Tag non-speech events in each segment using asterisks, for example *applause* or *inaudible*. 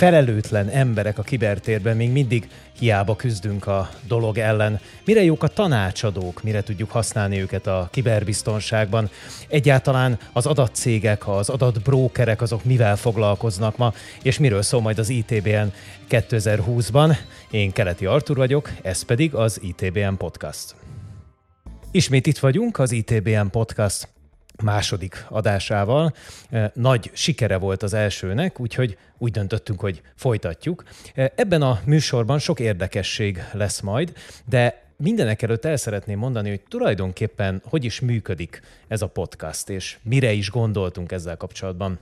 felelőtlen emberek a kibertérben még mindig hiába küzdünk a dolog ellen. Mire jók a tanácsadók, mire tudjuk használni őket a kiberbiztonságban? Egyáltalán az adatcégek, az adatbrókerek, azok mivel foglalkoznak ma, és miről szól majd az ITBN 2020-ban? Én Keleti Artur vagyok, ez pedig az ITBN Podcast. Ismét itt vagyunk, az ITBN Podcast második adásával. Nagy sikere volt az elsőnek, úgyhogy úgy döntöttünk, hogy folytatjuk. Ebben a műsorban sok érdekesség lesz majd, de mindenek előtt el szeretném mondani, hogy tulajdonképpen hogy is működik ez a podcast, és mire is gondoltunk ezzel kapcsolatban.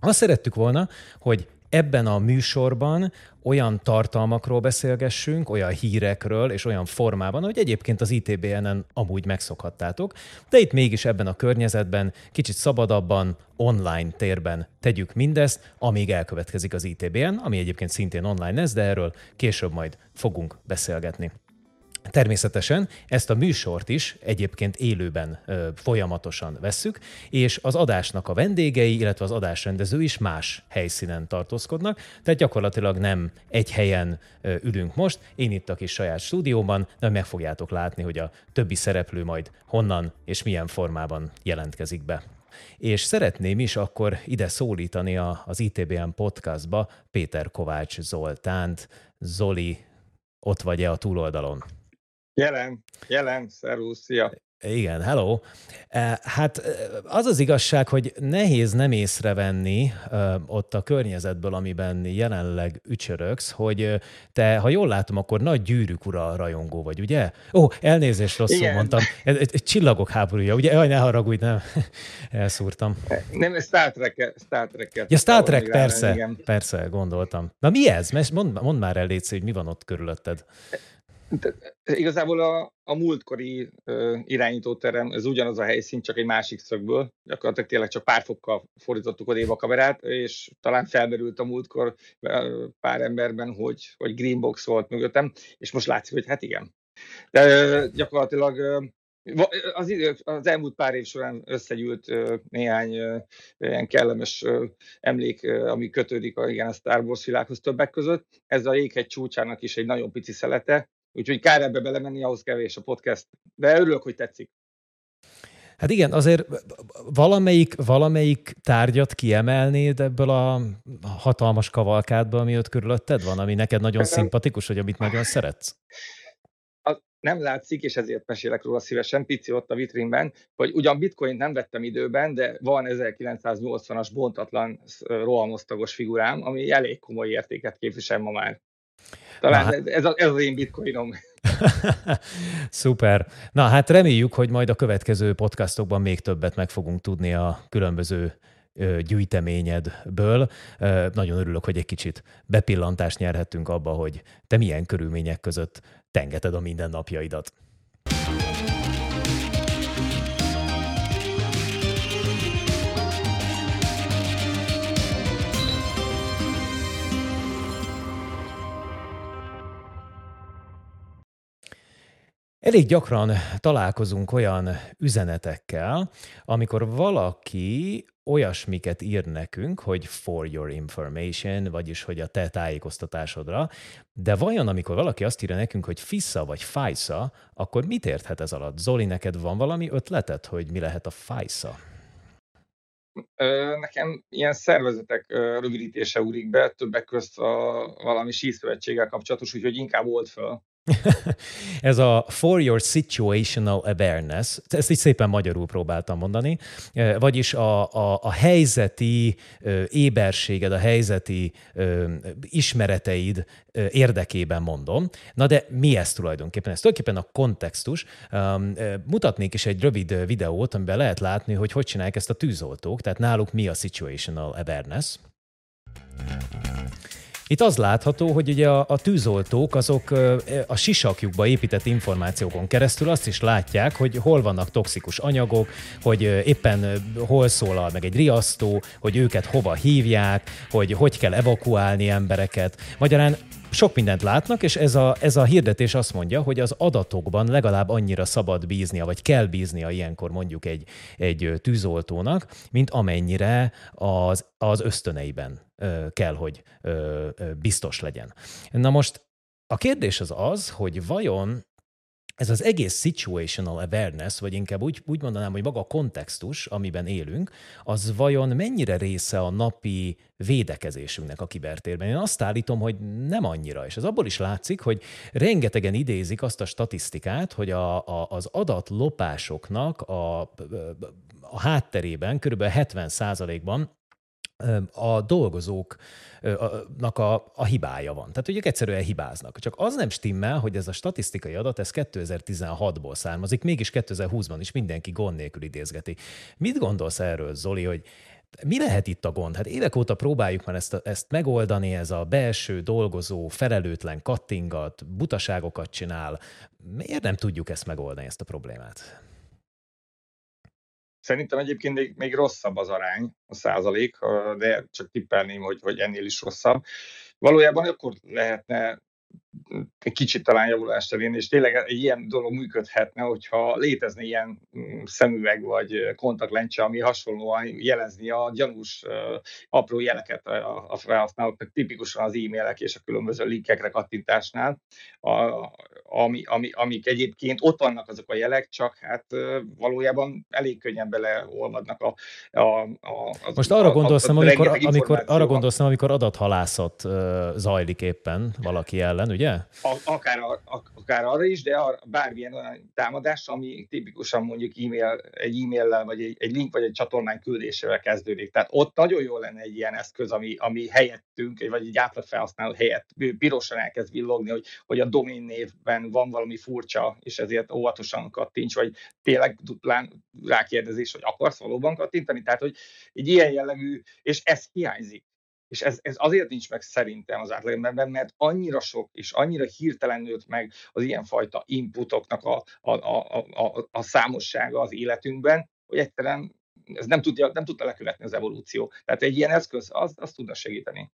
Azt szerettük volna, hogy ebben a műsorban olyan tartalmakról beszélgessünk, olyan hírekről és olyan formában, hogy egyébként az ITBN-en amúgy megszokhattátok, de itt mégis ebben a környezetben kicsit szabadabban, online térben tegyük mindezt, amíg elkövetkezik az ITBN, ami egyébként szintén online lesz, de erről később majd fogunk beszélgetni. Természetesen ezt a műsort is egyébként élőben ö, folyamatosan vesszük, és az adásnak a vendégei, illetve az adásrendező is más helyszínen tartózkodnak, tehát gyakorlatilag nem egy helyen ö, ülünk most, én itt a kis saját stúdióban, de meg fogjátok látni, hogy a többi szereplő majd honnan és milyen formában jelentkezik be. És szeretném is akkor ide szólítani a, az ITBN podcastba Péter Kovács Zoltánt. Zoli, ott vagy-e a túloldalon? Jelen, jelen, szervusz, szia! Igen, hello. Eh, hát eh, az az igazság, hogy nehéz nem észrevenni eh, ott a környezetből, amiben jelenleg ücsöröksz, hogy te, ha jól látom, akkor nagy gyűrűk ura rajongó vagy, ugye? Ó, elnézést, rosszul Igen. mondtam. Csillagok háborúja, ugye? Jaj, ne haragudj, nem. *laughs* Elszúrtam. Nem, Star Trek, Star Trek. Ja, Star Trek, persze, persze, gondoltam. Na mi ez? Mondd, mondd már el, Léci, hogy mi van ott körülötted. Igazából a, a múltkori uh, irányítóterem, ez ugyanaz a helyszín, csak egy másik szögből. Gyakorlatilag tényleg csak pár fokkal fordítottuk a a kamerát, és talán felmerült a múltkor pár emberben, hogy, hogy greenbox volt mögöttem, és most látszik, hogy hát igen. De uh, gyakorlatilag uh, az, idő, az elmúlt pár év során összegyűlt néhány ilyen kellemes emlék, ami kötődik a, igen, a Star Wars világhoz többek között. Ez a jéghegy csúcsának is egy nagyon pici szelete, Úgyhogy kár ebbe belemenni, ahhoz kevés a podcast. De örülök, hogy tetszik. Hát igen, azért valamelyik, valamelyik tárgyat kiemelnéd ebből a hatalmas kavalkádból, ami ott körülötted van, ami neked nagyon szimpatikus, vagy amit nagyon szeretsz? nem látszik, és ezért mesélek róla szívesen, pici ott a vitrínben, hogy ugyan bitcoint nem vettem időben, de van 1980-as bontatlan rohamosztagos figurám, ami elég komoly értéket képvisel ma már. Talán Na, ez, a, ez az én bitcoinom. *laughs* Szuper. Na hát reméljük, hogy majd a következő podcastokban még többet meg fogunk tudni a különböző gyűjteményedből. Nagyon örülök, hogy egy kicsit bepillantást nyerhettünk abba, hogy te milyen körülmények között tengeted a mindennapjaidat. Elég gyakran találkozunk olyan üzenetekkel, amikor valaki olyasmiket ír nekünk, hogy for your information, vagyis hogy a te tájékoztatásodra, de vajon amikor valaki azt írja nekünk, hogy FISA vagy FISA, akkor mit érthet ez alatt? Zoli, neked van valami ötleted, hogy mi lehet a FISA? Nekem ilyen szervezetek rövidítése úrik be, többek közt a valami síszövetséggel kapcsolatos, úgyhogy inkább volt föl. Ez a for your situational awareness, ezt így szépen magyarul próbáltam mondani, vagyis a, a, a helyzeti éberséged, a helyzeti ismereteid érdekében mondom. Na de mi ez tulajdonképpen? Ez tulajdonképpen a kontextus. Mutatnék is egy rövid videót, amiben lehet látni, hogy hogy csinálják ezt a tűzoltók, tehát náluk mi a situational awareness. Itt az látható, hogy ugye a, a tűzoltók azok a sisakjukba épített információkon keresztül azt is látják, hogy hol vannak toxikus anyagok, hogy éppen hol szólal meg egy riasztó, hogy őket hova hívják, hogy hogy kell evakuálni embereket. Magyarán sok mindent látnak, és ez a, ez a hirdetés azt mondja, hogy az adatokban legalább annyira szabad bíznia, vagy kell bíznia ilyenkor mondjuk egy, egy tűzoltónak, mint amennyire az, az ösztöneiben kell, hogy biztos legyen. Na most a kérdés az az, hogy vajon ez az egész situational awareness, vagy inkább úgy, úgy mondanám, hogy maga a kontextus, amiben élünk, az vajon mennyire része a napi védekezésünknek a kibertérben? Én azt állítom, hogy nem annyira, és ez abból is látszik, hogy rengetegen idézik azt a statisztikát, hogy a, a, az adatlopásoknak a, a hátterében, kb. 70%-ban a dolgozóknak a, a hibája van. Tehát, hogy ők egyszerűen hibáznak. Csak az nem stimmel, hogy ez a statisztikai adat, ez 2016-ból származik, mégis 2020-ban is mindenki gond nélkül idézgeti. Mit gondolsz erről, Zoli, hogy mi lehet itt a gond? Hát évek óta próbáljuk már ezt, ezt megoldani, ez a belső dolgozó, felelőtlen kattingat, butaságokat csinál. Miért nem tudjuk ezt megoldani, ezt a problémát? Szerintem egyébként még, még rosszabb az arány, a százalék, de csak tippelném, hogy, hogy ennél is rosszabb. Valójában akkor lehetne egy kicsit talán javulást elérni, és tényleg egy ilyen dolog működhetne, hogyha létezne ilyen mm, szemüveg vagy kontaktlencse, ami hasonlóan jelezni a gyanús apró jeleket a felhasználóknak, tipikusan az e-mailek és a különböző linkekre kattintásnál, a, ami, ami, amik egyébként ott vannak azok a jelek, csak hát valójában elég könnyen beleolvadnak a, a, a az, Most arra gondolszom, amikor, amikor, arra gondolszom, amikor adathalászat zajlik éppen valaki ellen, ugye? A, akár, a, akár arra is, de a, bármilyen olyan támadás, ami tipikusan mondjuk e-mail, egy e-maillel, vagy egy, egy link, vagy egy csatornán küldésével kezdődik. Tehát ott nagyon jó lenne egy ilyen eszköz, ami, ami helyettünk, vagy egy átlag felhasználó helyett pirosan elkezd villogni, hogy, hogy a domain névben van valami furcsa, és ezért óvatosan kattints, vagy tényleg duplán rákérdezés, hogy akarsz valóban kattintani. Tehát, hogy egy ilyen jellegű, és ez hiányzik és ez, ez azért nincs meg szerintem az átlagemberben, mert annyira sok és annyira hirtelen nőtt meg az ilyenfajta inputoknak a, a, a, a, a számossága az életünkben, hogy egyszerűen ez nem tudja, nem tudta lekövetni az evolúció. Tehát egy ilyen eszköz, az, az tudna segíteni.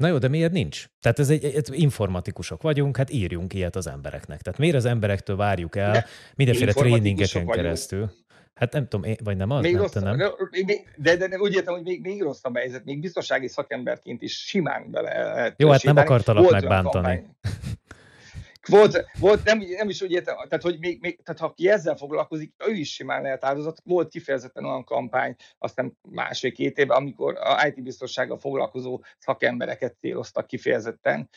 Na jó, de miért nincs? Tehát ez egy, egy informatikusok vagyunk, hát írjunk ilyet az embereknek. Tehát miért az emberektől várjuk el de mindenféle tréningeken keresztül? Hát nem tudom, én, vagy nem az? Még nem, rosszabb, nem? De, de, de úgy értem, hogy még, még rosszabb helyzet, még biztonsági szakemberként is simán bele lehet Jó, hát nem akartalak megbántani. Volt, volt nem, nem is úgy értem, tehát, hogy még, még, tehát ha ki ezzel foglalkozik, ő is simán lehet áldozat. Volt kifejezetten olyan kampány, aztán másfél-két évben, amikor a IT biztonsággal foglalkozó szakembereket céloztak kifejezetten,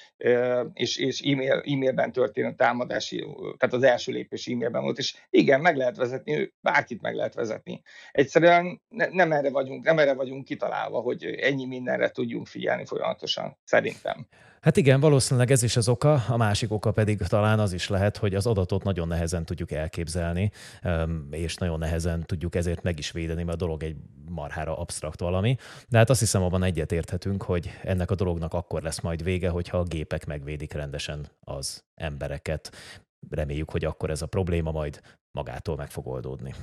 és, és e-mail, e-mailben történő támadási, tehát az első lépés e-mailben volt, és igen, meg lehet vezetni, bárkit meg lehet vezetni. Egyszerűen ne, nem erre vagyunk, nem erre vagyunk kitalálva, hogy ennyi mindenre tudjunk figyelni folyamatosan, szerintem. Hát igen, valószínűleg ez is az oka, a másik oka pedig talán az is lehet, hogy az adatot nagyon nehezen tudjuk elképzelni, és nagyon nehezen tudjuk ezért meg is védeni, mert a dolog egy marhára absztrakt valami. De hát azt hiszem, abban egyetérthetünk, hogy ennek a dolognak akkor lesz majd vége, hogyha a gépek megvédik rendesen az embereket. Reméljük, hogy akkor ez a probléma majd magától meg fog oldódni.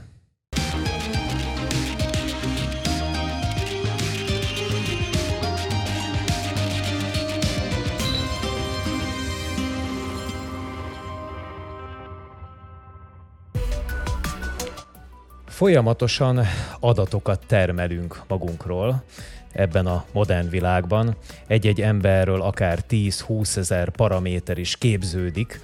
Folyamatosan adatokat termelünk magunkról ebben a modern világban. Egy-egy emberről akár 10-20 ezer paraméter is képződik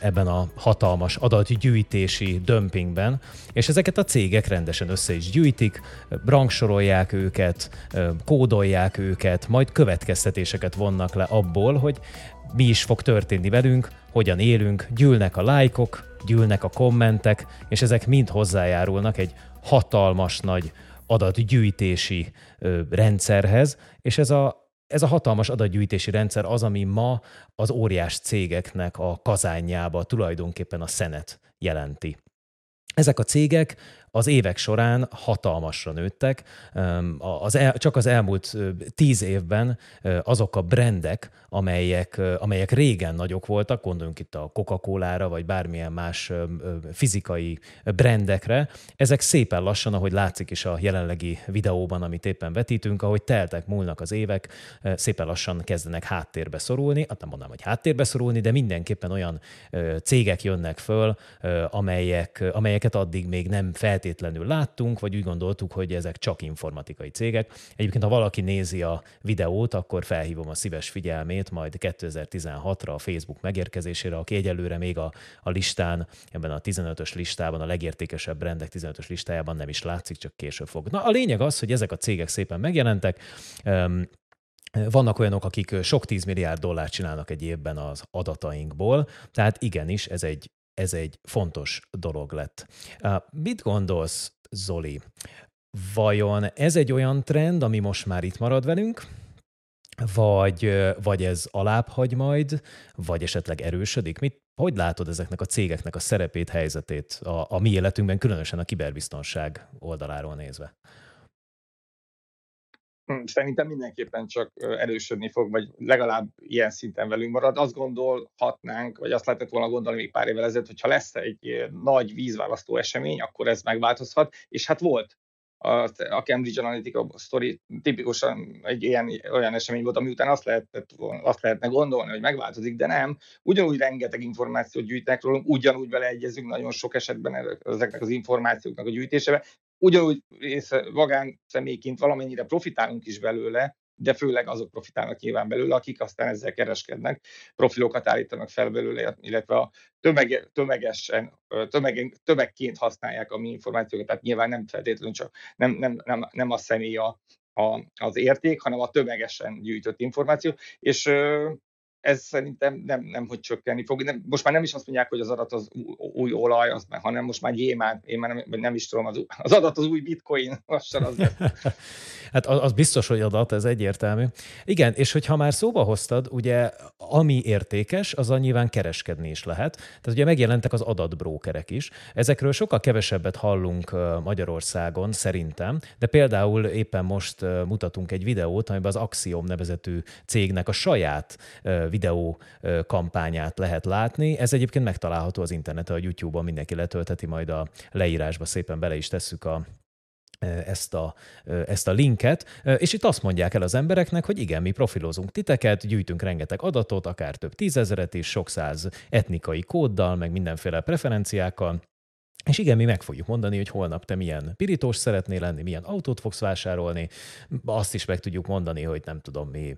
ebben a hatalmas adatgyűjtési dömpingben, és ezeket a cégek rendesen össze is gyűjtik, rangsorolják őket, kódolják őket, majd következtetéseket vonnak le abból, hogy mi is fog történni velünk, hogyan élünk, gyűlnek a lájkok, gyűlnek a kommentek, és ezek mind hozzájárulnak egy hatalmas nagy adatgyűjtési ö, rendszerhez, és ez a, ez a hatalmas adatgyűjtési rendszer az, ami ma az óriás cégeknek a kazányába tulajdonképpen a szenet jelenti. Ezek a cégek az évek során hatalmasra nőttek. Az el, csak az elmúlt tíz évben azok a brendek, amelyek, amelyek régen nagyok voltak, gondoljunk itt a Coca-Cola-ra, vagy bármilyen más fizikai brendekre, ezek szépen lassan, ahogy látszik is a jelenlegi videóban, amit éppen vetítünk, ahogy teltek, múlnak az évek, szépen lassan kezdenek háttérbe szorulni, hát nem mondanám, hogy háttérbe szorulni, de mindenképpen olyan cégek jönnek föl, amelyek, amelyeket addig még nem feltétlenül láttunk, vagy úgy gondoltuk, hogy ezek csak informatikai cégek. Egyébként, ha valaki nézi a videót, akkor felhívom a szíves figyelmét majd 2016-ra a Facebook megérkezésére, aki egyelőre még a, a listán, ebben a 15-ös listában, a legértékesebb brendek 15-ös listájában nem is látszik, csak később fog. Na, a lényeg az, hogy ezek a cégek szépen megjelentek, vannak olyanok, akik sok 10 milliárd dollárt csinálnak egy évben az adatainkból, tehát igenis, ez egy, ez egy fontos dolog lett. Mit gondolsz, Zoli? Vajon ez egy olyan trend, ami most már itt marad velünk, vagy, vagy ez alább hagy majd, vagy esetleg erősödik? Mit, hogy látod ezeknek a cégeknek a szerepét, helyzetét a, a mi életünkben, különösen a kiberbiztonság oldaláról nézve? Hm, szerintem mindenképpen csak erősödni fog, vagy legalább ilyen szinten velünk marad. Azt gondolhatnánk, vagy azt lehetett volna gondolni még pár évvel ezelőtt, hogy ha lesz egy nagy vízválasztó esemény, akkor ez megváltozhat, és hát volt a, Cambridge Analytica story tipikusan egy ilyen, olyan esemény volt, ami után azt, lehetett, azt lehetne gondolni, hogy megváltozik, de nem. Ugyanúgy rengeteg információt gyűjtnek rólunk, ugyanúgy beleegyezünk nagyon sok esetben ezeknek az információknak a gyűjtésébe, ugyanúgy vagán személyként valamennyire profitálunk is belőle, de főleg azok profitálnak nyilván belőle, akik aztán ezzel kereskednek, profilokat állítanak fel belőle, illetve a tömege, tömegesen, tömeg, tömegként használják a mi információkat, tehát nyilván nem feltétlenül csak nem, nem, nem, nem a személy a, a, az érték, hanem a tömegesen gyűjtött információ, és ez szerintem nem, nem hogy csökkenni fog. Nem, most már nem is azt mondják, hogy az adat az új olaj, az, hanem most már gyémán, én már nem, nem is tudom, az, az adat az új bitcoin, *laughs* lassan az *laughs* Hát az biztos, hogy adat, ez egyértelmű. Igen, és hogyha már szóba hoztad, ugye ami értékes, az nyilván kereskedni is lehet. Tehát ugye megjelentek az adatbrókerek is. Ezekről sokkal kevesebbet hallunk Magyarországon szerintem, de például éppen most mutatunk egy videót, amiben az Axiom nevezetű cégnek a saját videó kampányát lehet látni. Ez egyébként megtalálható az interneten, a YouTube-on mindenki letölteti, majd a leírásba szépen bele is tesszük a ezt a, ezt a linket, és itt azt mondják el az embereknek, hogy igen, mi profilozunk titeket, gyűjtünk rengeteg adatot, akár több tízezeret is, sok száz etnikai kóddal, meg mindenféle preferenciákkal, és igen, mi meg fogjuk mondani, hogy holnap te milyen pirítós szeretnél lenni, milyen autót fogsz vásárolni, azt is meg tudjuk mondani, hogy nem tudom mi,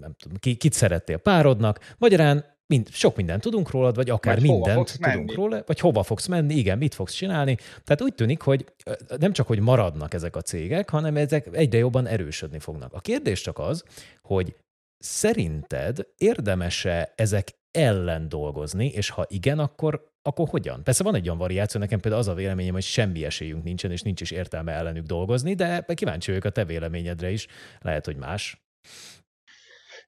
nem tudom, ki, kit szerettél párodnak. Magyarán mind, sok mindent tudunk rólad, vagy akár vagy mindent tudunk menni. róla, vagy hova fogsz menni, igen, mit fogsz csinálni. Tehát úgy tűnik, hogy nem csak, hogy maradnak ezek a cégek, hanem ezek egyre jobban erősödni fognak. A kérdés csak az, hogy szerinted érdemese ezek ellen dolgozni, és ha igen, akkor, akkor hogyan? Persze van egy olyan variáció, nekem például az a véleményem, hogy semmi esélyünk nincsen, és nincs is értelme ellenük dolgozni, de kíváncsi vagyok a te véleményedre is, lehet, hogy más.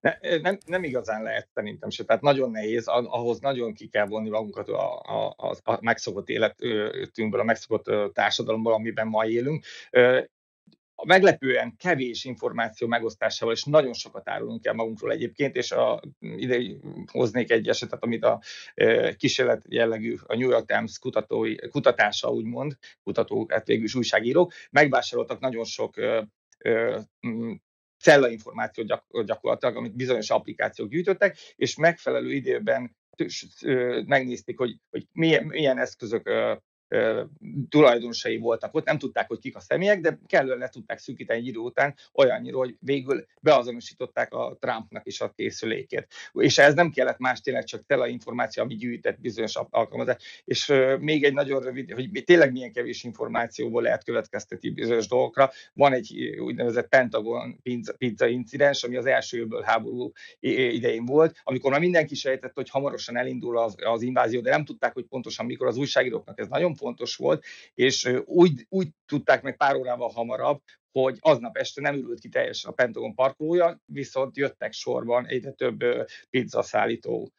Ne, nem, nem igazán lehet szerintem se, tehát nagyon nehéz, ahhoz nagyon ki kell vonni magunkat a, a, a, megszokott életünkből, a megszokott társadalomból, amiben ma élünk a meglepően kevés információ megosztásával, és nagyon sokat árulunk el magunkról egyébként, és a, ide hoznék egy esetet, amit a e, kísérlet jellegű a New York Times kutatói, kutatása úgymond, kutatók, hát végül is újságírók, megvásároltak nagyon sok e, e, cella információt gyak, gyakorlatilag, amit bizonyos applikációk gyűjtöttek, és megfelelő időben megnézték, hogy, hogy milyen, milyen eszközök tulajdonosai voltak ott, nem tudták, hogy kik a személyek, de kellően le tudták szűkíteni egy idő után olyannyira, hogy végül beazonosították a Trumpnak is a készülékét. És ez nem kellett más tényleg csak tele információ, ami gyűjtett bizonyos alkalmazás. És még egy nagyon rövid, hogy tényleg milyen kevés információból lehet következtetni bizonyos dolgokra. Van egy úgynevezett Pentagon pizza incidens, ami az első háború idején volt, amikor már mindenki sejtett, hogy hamarosan elindul az, az invázió, de nem tudták, hogy pontosan mikor az újságíróknak ez nagyon fontos volt, és úgy, úgy tudták meg pár órával hamarabb, hogy aznap este nem ürült ki teljesen a Pentagon parkolója, viszont jöttek sorban egyre több pizzaszállító.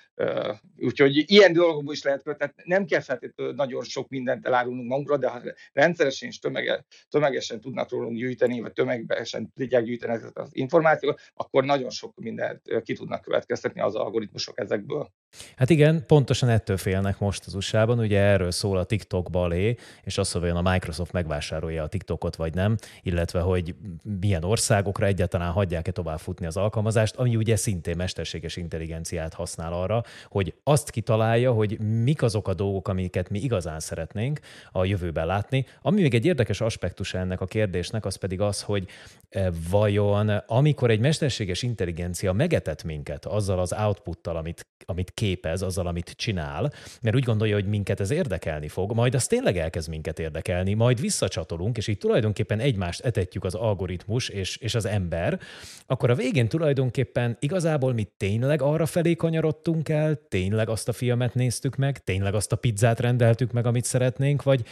Úgyhogy ilyen dolgokból is lehet tehát nem kell feltétlenül nagyon sok mindent elárulnunk magunkra, de ha rendszeresen és tömege, tömegesen tudnak rólunk gyűjteni, vagy tömegesen tudják gyűjteni ezeket az információkat, akkor nagyon sok mindent ki tudnak következtetni az algoritmusok ezekből. Hát igen, pontosan ettől félnek most az USA-ban, ugye erről szól a TikTok balé, és az, hogy a Microsoft megvásárolja a TikTokot vagy nem, illetve hogy milyen országokra egyáltalán hagyják-e tovább futni az alkalmazást, ami ugye szintén mesterséges intelligenciát használ arra, hogy azt kitalálja, hogy mik azok a dolgok, amiket mi igazán szeretnénk a jövőben látni. Ami még egy érdekes aspektus ennek a kérdésnek, az pedig az, hogy e, vajon amikor egy mesterséges intelligencia megetett minket azzal az outputtal, amit, amit képez, azzal, amit csinál, mert úgy gondolja, hogy minket ez érdekelni fog, majd az tényleg elkezd minket érdekelni, majd visszacsatolunk, és így tulajdonképpen egymást etetjük az algoritmus és, és az ember, akkor a végén tulajdonképpen igazából mi tényleg arra felé kanyarodtunk el, tényleg azt a filmet néztük meg, tényleg azt a pizzát rendeltük meg, amit szeretnénk, vagy,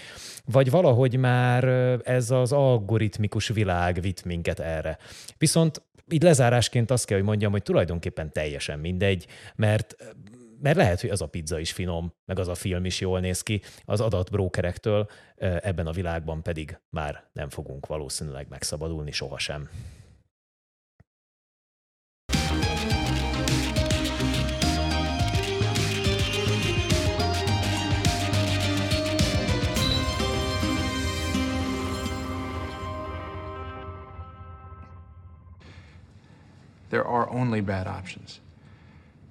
vagy valahogy már ez az algoritmikus világ vitt minket erre. Viszont így lezárásként azt kell, hogy mondjam, hogy tulajdonképpen teljesen mindegy, mert mert lehet, hogy az a pizza is finom, meg az a film is jól néz ki, az adatbrókerektől ebben a világban pedig már nem fogunk valószínűleg megszabadulni sohasem. There are only bad options.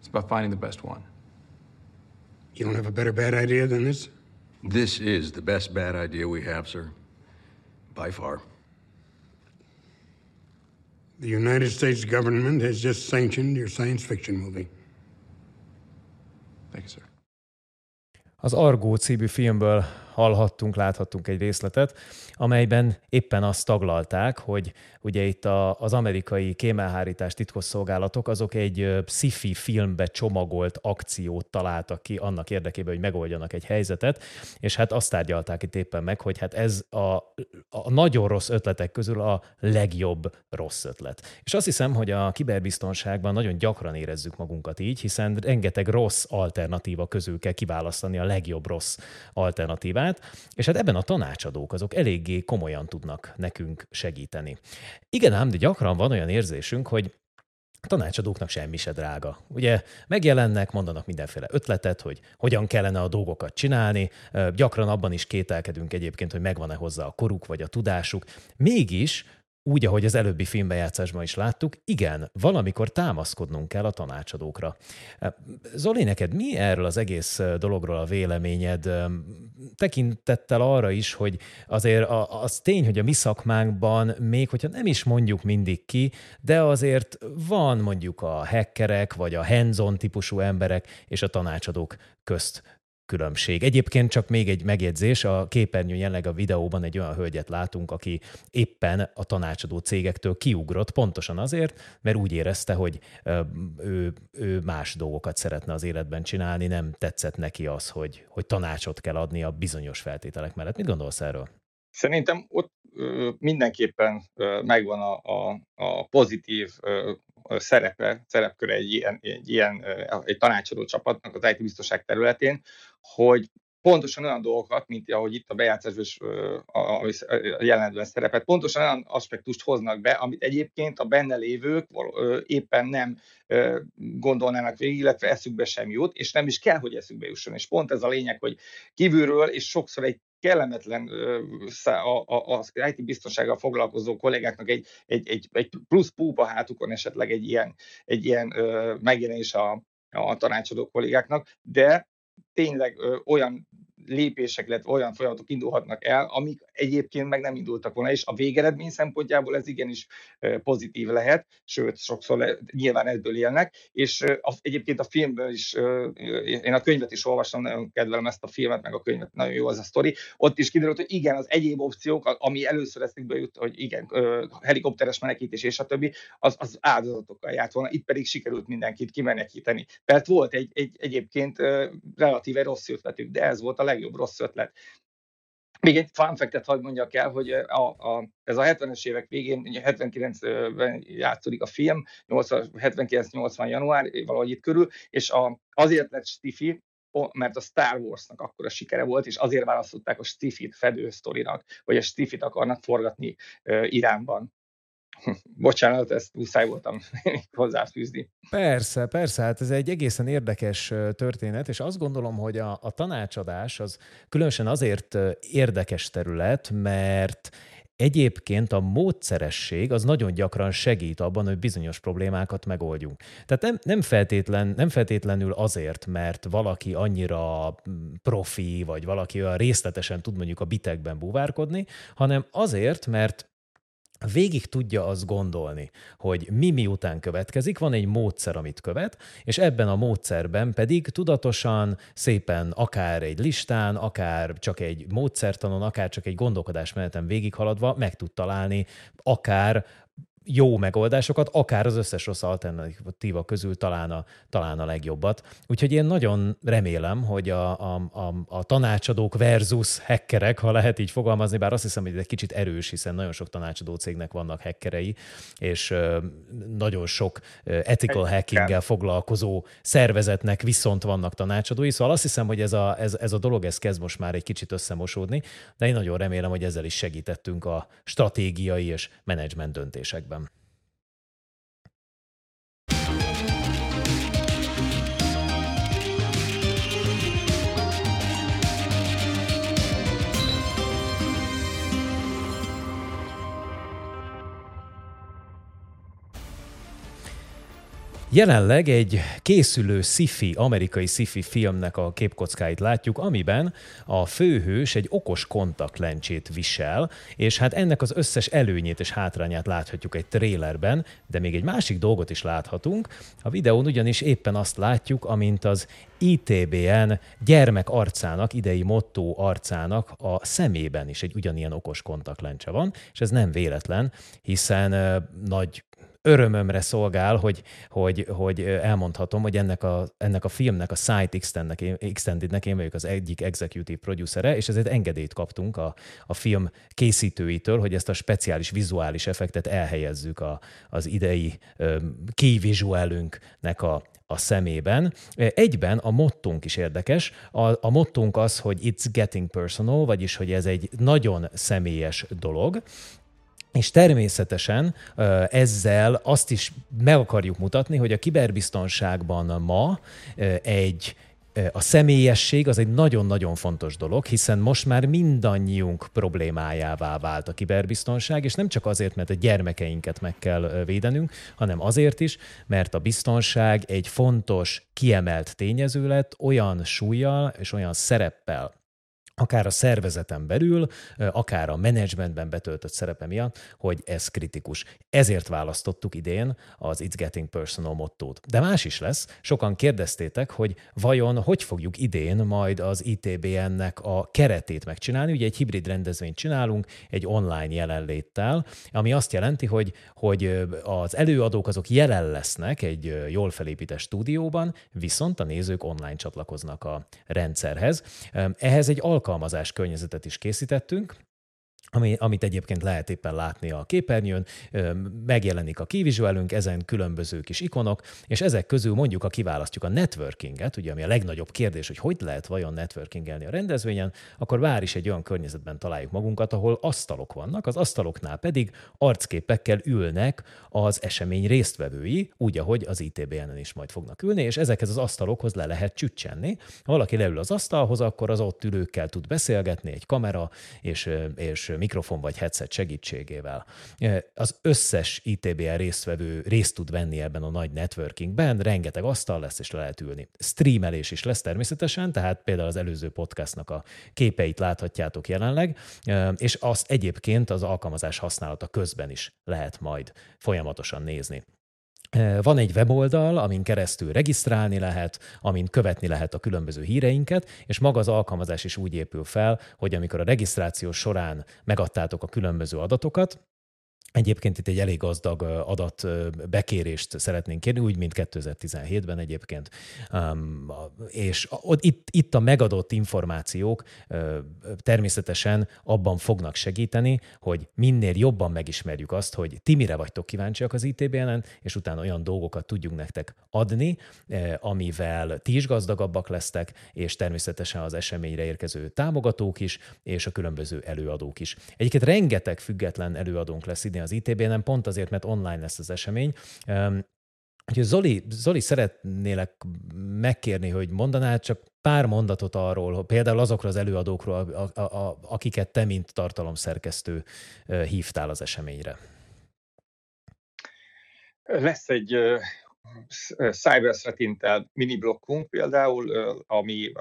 It's about finding the best one. You don't have a better bad idea than this? This is the best bad idea we have, sir. By far. The United States government has just sanctioned your science fiction movie. Thank you, sir. Az Argó című filmből hallhattunk, láthattunk egy részletet, amelyben éppen azt taglalták, hogy ugye itt a, az amerikai kémelhárítás titkosszolgálatok azok egy sci-fi filmbe csomagolt akciót találtak ki annak érdekében, hogy megoldjanak egy helyzetet, és hát azt tárgyalták itt éppen meg, hogy hát ez a, a nagyon rossz ötletek közül a legjobb rossz ötlet. És azt hiszem, hogy a kiberbiztonságban nagyon gyakran érezzük magunkat így, hiszen rengeteg rossz alternatíva közül kell kiválasztani a legjobb rossz alternatívát, és hát ebben a tanácsadók azok eléggé komolyan tudnak nekünk segíteni. Igen ám, de gyakran van olyan érzésünk, hogy a tanácsadóknak semmi se drága. Ugye megjelennek, mondanak mindenféle ötletet, hogy hogyan kellene a dolgokat csinálni, gyakran abban is kételkedünk egyébként, hogy megvan-e hozzá a koruk vagy a tudásuk. Mégis úgy, ahogy az előbbi filmbejátszásban is láttuk, igen, valamikor támaszkodnunk kell a tanácsadókra. Zoli, neked mi erről az egész dologról a véleményed? Tekintettel arra is, hogy azért az tény, hogy a mi szakmánkban, még hogyha nem is mondjuk mindig ki, de azért van mondjuk a hackerek, vagy a hands-on típusú emberek és a tanácsadók közt különbség. Egyébként csak még egy megjegyzés, a képernyőn jelenleg a videóban egy olyan hölgyet látunk, aki éppen a tanácsadó cégektől kiugrott, pontosan azért, mert úgy érezte, hogy ő, ő más dolgokat szeretne az életben csinálni, nem tetszett neki az, hogy, hogy tanácsot kell adni a bizonyos feltételek mellett. Mit gondolsz erről? Szerintem ott mindenképpen megvan a, a, a pozitív szerepe, szerepköre egy ilyen, egy ilyen egy tanácsadó csapatnak az IT biztonság területén, hogy pontosan olyan dolgokat, mint ahogy itt a bejátszásban a jelenetben szerepet, pontosan olyan aspektust hoznak be, amit egyébként a benne lévők éppen nem gondolnának végig, illetve eszükbe sem jut, és nem is kell, hogy eszükbe jusson. És pont ez a lényeg, hogy kívülről, és sokszor egy kellemetlen az IT biztonsággal foglalkozó kollégáknak egy, egy, egy, egy plusz púpa hátukon esetleg egy ilyen, egy ilyen megjelenés a, a tanácsadó kollégáknak, de tényleg olyan lépések, illetve olyan folyamatok indulhatnak el, amik egyébként meg nem indultak volna, és a végeredmény szempontjából ez igenis pozitív lehet, sőt, sokszor le, nyilván ebből élnek, és a, egyébként a filmből is, én a könyvet is olvastam, nagyon kedvelem ezt a filmet, meg a könyvet, nagyon jó az a sztori, ott is kiderült, hogy igen, az egyéb opciók, ami először eszükbe jut, hogy igen, helikopteres menekítés és a többi, az, az áldozatokkal járt volna, itt pedig sikerült mindenkit kimenekíteni. Mert volt egy, egy egyébként relatíve rossz ötletük, de ez volt a legjobb rossz ötlet. még egy fun fact-et hadd mondjak el, hogy a, a, ez a 70-es évek végén, 79-ben játszódik a film, 79-80 január, valahogy itt körül, és a, azért lett Stiffy, mert a Star Warsnak akkor a sikere volt, és azért választották a Stiffit fedő sztorinak, vagy a Stiffit akarnak forgatni Iránban. *laughs* Bocsánat, ezt muszáj voltam *laughs* hozzáfűzni. Persze, persze, hát ez egy egészen érdekes történet, és azt gondolom, hogy a, a tanácsadás az különösen azért érdekes terület, mert Egyébként a módszeresség az nagyon gyakran segít abban, hogy bizonyos problémákat megoldjunk. Tehát nem, nem, feltétlen, nem feltétlenül azért, mert valaki annyira mm, profi, vagy valaki olyan részletesen tud mondjuk a bitekben búvárkodni, hanem azért, mert végig tudja azt gondolni, hogy mi miután következik, van egy módszer, amit követ, és ebben a módszerben pedig tudatosan, szépen akár egy listán, akár csak egy módszertanon, akár csak egy gondolkodásmeneten végighaladva meg tud találni akár jó megoldásokat, akár az összes rossz alternatíva közül talán a, talán a legjobbat. Úgyhogy én nagyon remélem, hogy a, a, a, a tanácsadók versus hackerek, ha lehet így fogalmazni, bár azt hiszem, hogy ez egy kicsit erős, hiszen nagyon sok tanácsadó cégnek vannak hackerei, és nagyon sok ethical hackinggel foglalkozó szervezetnek viszont vannak tanácsadói, szóval azt hiszem, hogy ez a, ez, ez a dolog ez kezd most már egy kicsit összemosódni, de én nagyon remélem, hogy ezzel is segítettünk a stratégiai és menedzsment döntésekben. Jelenleg egy készülő sci amerikai sci filmnek a képkockáit látjuk, amiben a főhős egy okos kontaktlencsét visel, és hát ennek az összes előnyét és hátrányát láthatjuk egy trélerben, de még egy másik dolgot is láthatunk. A videón ugyanis éppen azt látjuk, amint az ITBN gyermek arcának, idei motto arcának a szemében is egy ugyanilyen okos kontaktlencse van, és ez nem véletlen, hiszen nagy örömömre szolgál, hogy, hogy, hogy elmondhatom, hogy ennek a, ennek a filmnek, a Sight Extendednek én vagyok az egyik executive producere, és ezért engedélyt kaptunk a, a film készítőitől, hogy ezt a speciális vizuális effektet elhelyezzük a, az idei key a, a szemében. Egyben a mottunk is érdekes. A, a mottunk az, hogy it's getting personal, vagyis hogy ez egy nagyon személyes dolog, és természetesen ezzel azt is meg akarjuk mutatni, hogy a kiberbiztonságban ma egy a személyesség az egy nagyon-nagyon fontos dolog, hiszen most már mindannyiunk problémájává vált a kiberbiztonság, és nem csak azért, mert a gyermekeinket meg kell védenünk, hanem azért is, mert a biztonság egy fontos, kiemelt tényező lett olyan súlyjal és olyan szereppel, akár a szervezeten belül, akár a menedzsmentben betöltött szerepe miatt, hogy ez kritikus. Ezért választottuk idén az It's Getting Personal mottót. De más is lesz. Sokan kérdeztétek, hogy vajon hogy fogjuk idén majd az ITBN-nek a keretét megcsinálni. Ugye egy hibrid rendezvényt csinálunk, egy online jelenléttel, ami azt jelenti, hogy, hogy az előadók azok jelen lesznek egy jól felépített stúdióban, viszont a nézők online csatlakoznak a rendszerhez. Ehhez egy alkalmas alkalmazás környezetet is készítettünk, ami, amit egyébként lehet éppen látni a képernyőn, megjelenik a kivizsgálunk, ezen különböző kis ikonok, és ezek közül mondjuk, ha kiválasztjuk a networkinget, ugye ami a legnagyobb kérdés, hogy hogy lehet vajon networkingelni a rendezvényen, akkor vár is egy olyan környezetben találjuk magunkat, ahol asztalok vannak, az asztaloknál pedig arcképekkel ülnek az esemény résztvevői, úgy, ahogy az ITBN-en is majd fognak ülni, és ezekhez az asztalokhoz le lehet csüccsenni. Ha valaki leül az asztalhoz, akkor az ott ülőkkel tud beszélgetni, egy kamera, és, és mikrofon vagy headset segítségével. Az összes ITBR résztvevő részt tud venni ebben a nagy networkingben, rengeteg asztal lesz, és le lehet ülni. Streamelés is lesz természetesen, tehát például az előző podcastnak a képeit láthatjátok jelenleg, és azt egyébként az alkalmazás használata közben is lehet majd folyamatosan nézni. Van egy weboldal, amin keresztül regisztrálni lehet, amin követni lehet a különböző híreinket, és maga az alkalmazás is úgy épül fel, hogy amikor a regisztráció során megadtátok a különböző adatokat, Egyébként itt egy elég gazdag adat bekérést szeretnénk kérni, úgy, mint 2017-ben egyébként. És itt, itt a megadott információk természetesen abban fognak segíteni, hogy minél jobban megismerjük azt, hogy ti mire vagytok kíváncsiak az ITBN-en, és utána olyan dolgokat tudjunk nektek adni, amivel ti is gazdagabbak lesztek, és természetesen az eseményre érkező támogatók is, és a különböző előadók is. Egyébként rengeteg független előadónk lesz idén az ITB-en, pont azért, mert online lesz az esemény. Úgyhogy Zoli, Zoli, szeretnélek megkérni, hogy mondanál csak pár mondatot arról, például azokról az előadókról, akiket te, mint tartalomszerkesztő hívtál az eseményre. Lesz egy Cyberthreat Intel mini blokkunk például, ami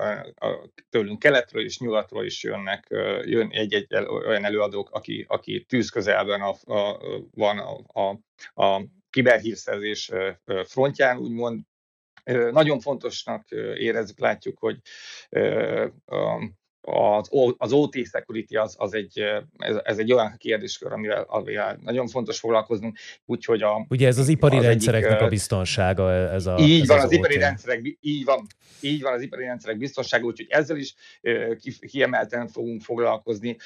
tőlünk keletről és nyugatról is jönnek, jön egy-egy olyan előadók, aki, aki tűzközelben a, a, van a, a, a kiberhírszerzés frontján, úgymond. Nagyon fontosnak érezzük, látjuk, hogy az, az OT security az, az egy, ez, ez egy olyan kérdéskör, amivel, amivel nagyon fontos foglalkoznunk, úgyhogy a... Ugye ez az ipari az rendszereknek egyik, a biztonsága, ez a Így ez van, az, az, ipari rendszerek, így van, így van az ipari rendszerek biztonsága, úgyhogy ezzel is kiemelten fogunk foglalkozni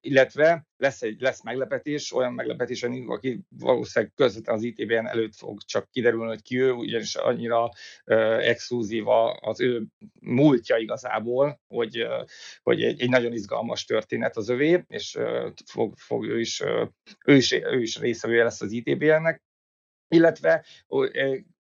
illetve lesz egy lesz meglepetés, olyan meglepetés, aki valószínűleg közvetlenül az ITBN előtt fog csak kiderülni, hogy ki ő, ugyanis annyira uh, exkluzív az ő múltja igazából, hogy, hogy egy, egy nagyon izgalmas történet az övé, és fog, fog ő, is, ő, is, ő is részevője lesz az ITBN-nek illetve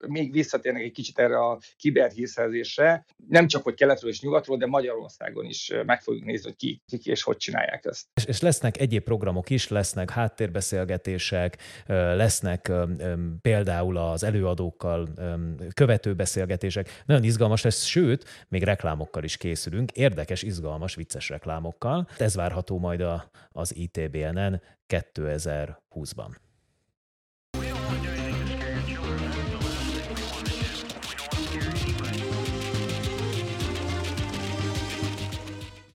még visszatérnek egy kicsit erre a kiberhírszerzésre, nem csak hogy keletről és nyugatról, de Magyarországon is meg fogjuk nézni, hogy ki, ki és hogy csinálják ezt. És, és lesznek egyéb programok is, lesznek háttérbeszélgetések, lesznek például az előadókkal követő beszélgetések. Nagyon izgalmas lesz, sőt, még reklámokkal is készülünk, érdekes, izgalmas, vicces reklámokkal. Ez várható majd a, az ITBN-en 2020-ban.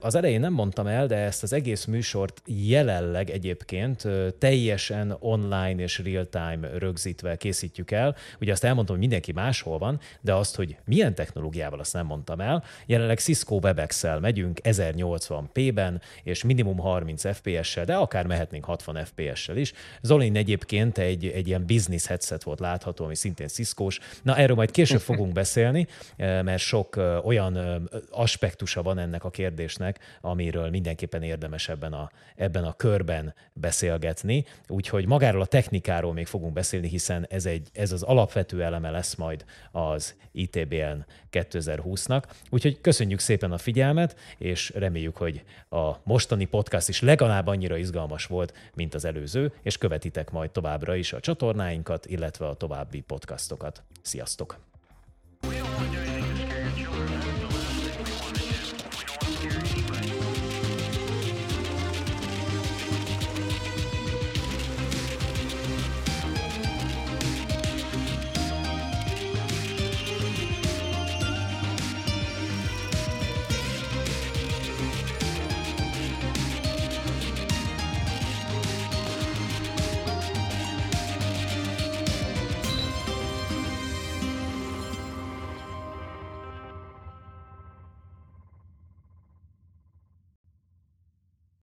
Az elején nem mondtam el, de ezt az egész műsort jelenleg egyébként teljesen online és real-time rögzítve készítjük el. Ugye azt elmondtam, hogy mindenki máshol van, de azt, hogy milyen technológiával, azt nem mondtam el. Jelenleg Cisco WebEx-el megyünk 1080p-ben, és minimum 30 FPS-sel, de akár mehetnénk 60 FPS-sel is. Zolin egyébként egy, egy ilyen business headset volt látható, ami szintén Cisco-s. Na, erről majd később fogunk beszélni, mert sok olyan aspektusa van ennek a kérdésnek, kérdésnek, amiről mindenképpen érdemes ebben a, ebben a körben beszélgetni. Úgyhogy magáról a technikáról még fogunk beszélni, hiszen ez, egy, ez az alapvető eleme lesz majd az ITBN 2020-nak. Úgyhogy köszönjük szépen a figyelmet, és reméljük, hogy a mostani podcast is legalább annyira izgalmas volt, mint az előző, és követitek majd továbbra is a csatornáinkat, illetve a további podcastokat. Sziasztok!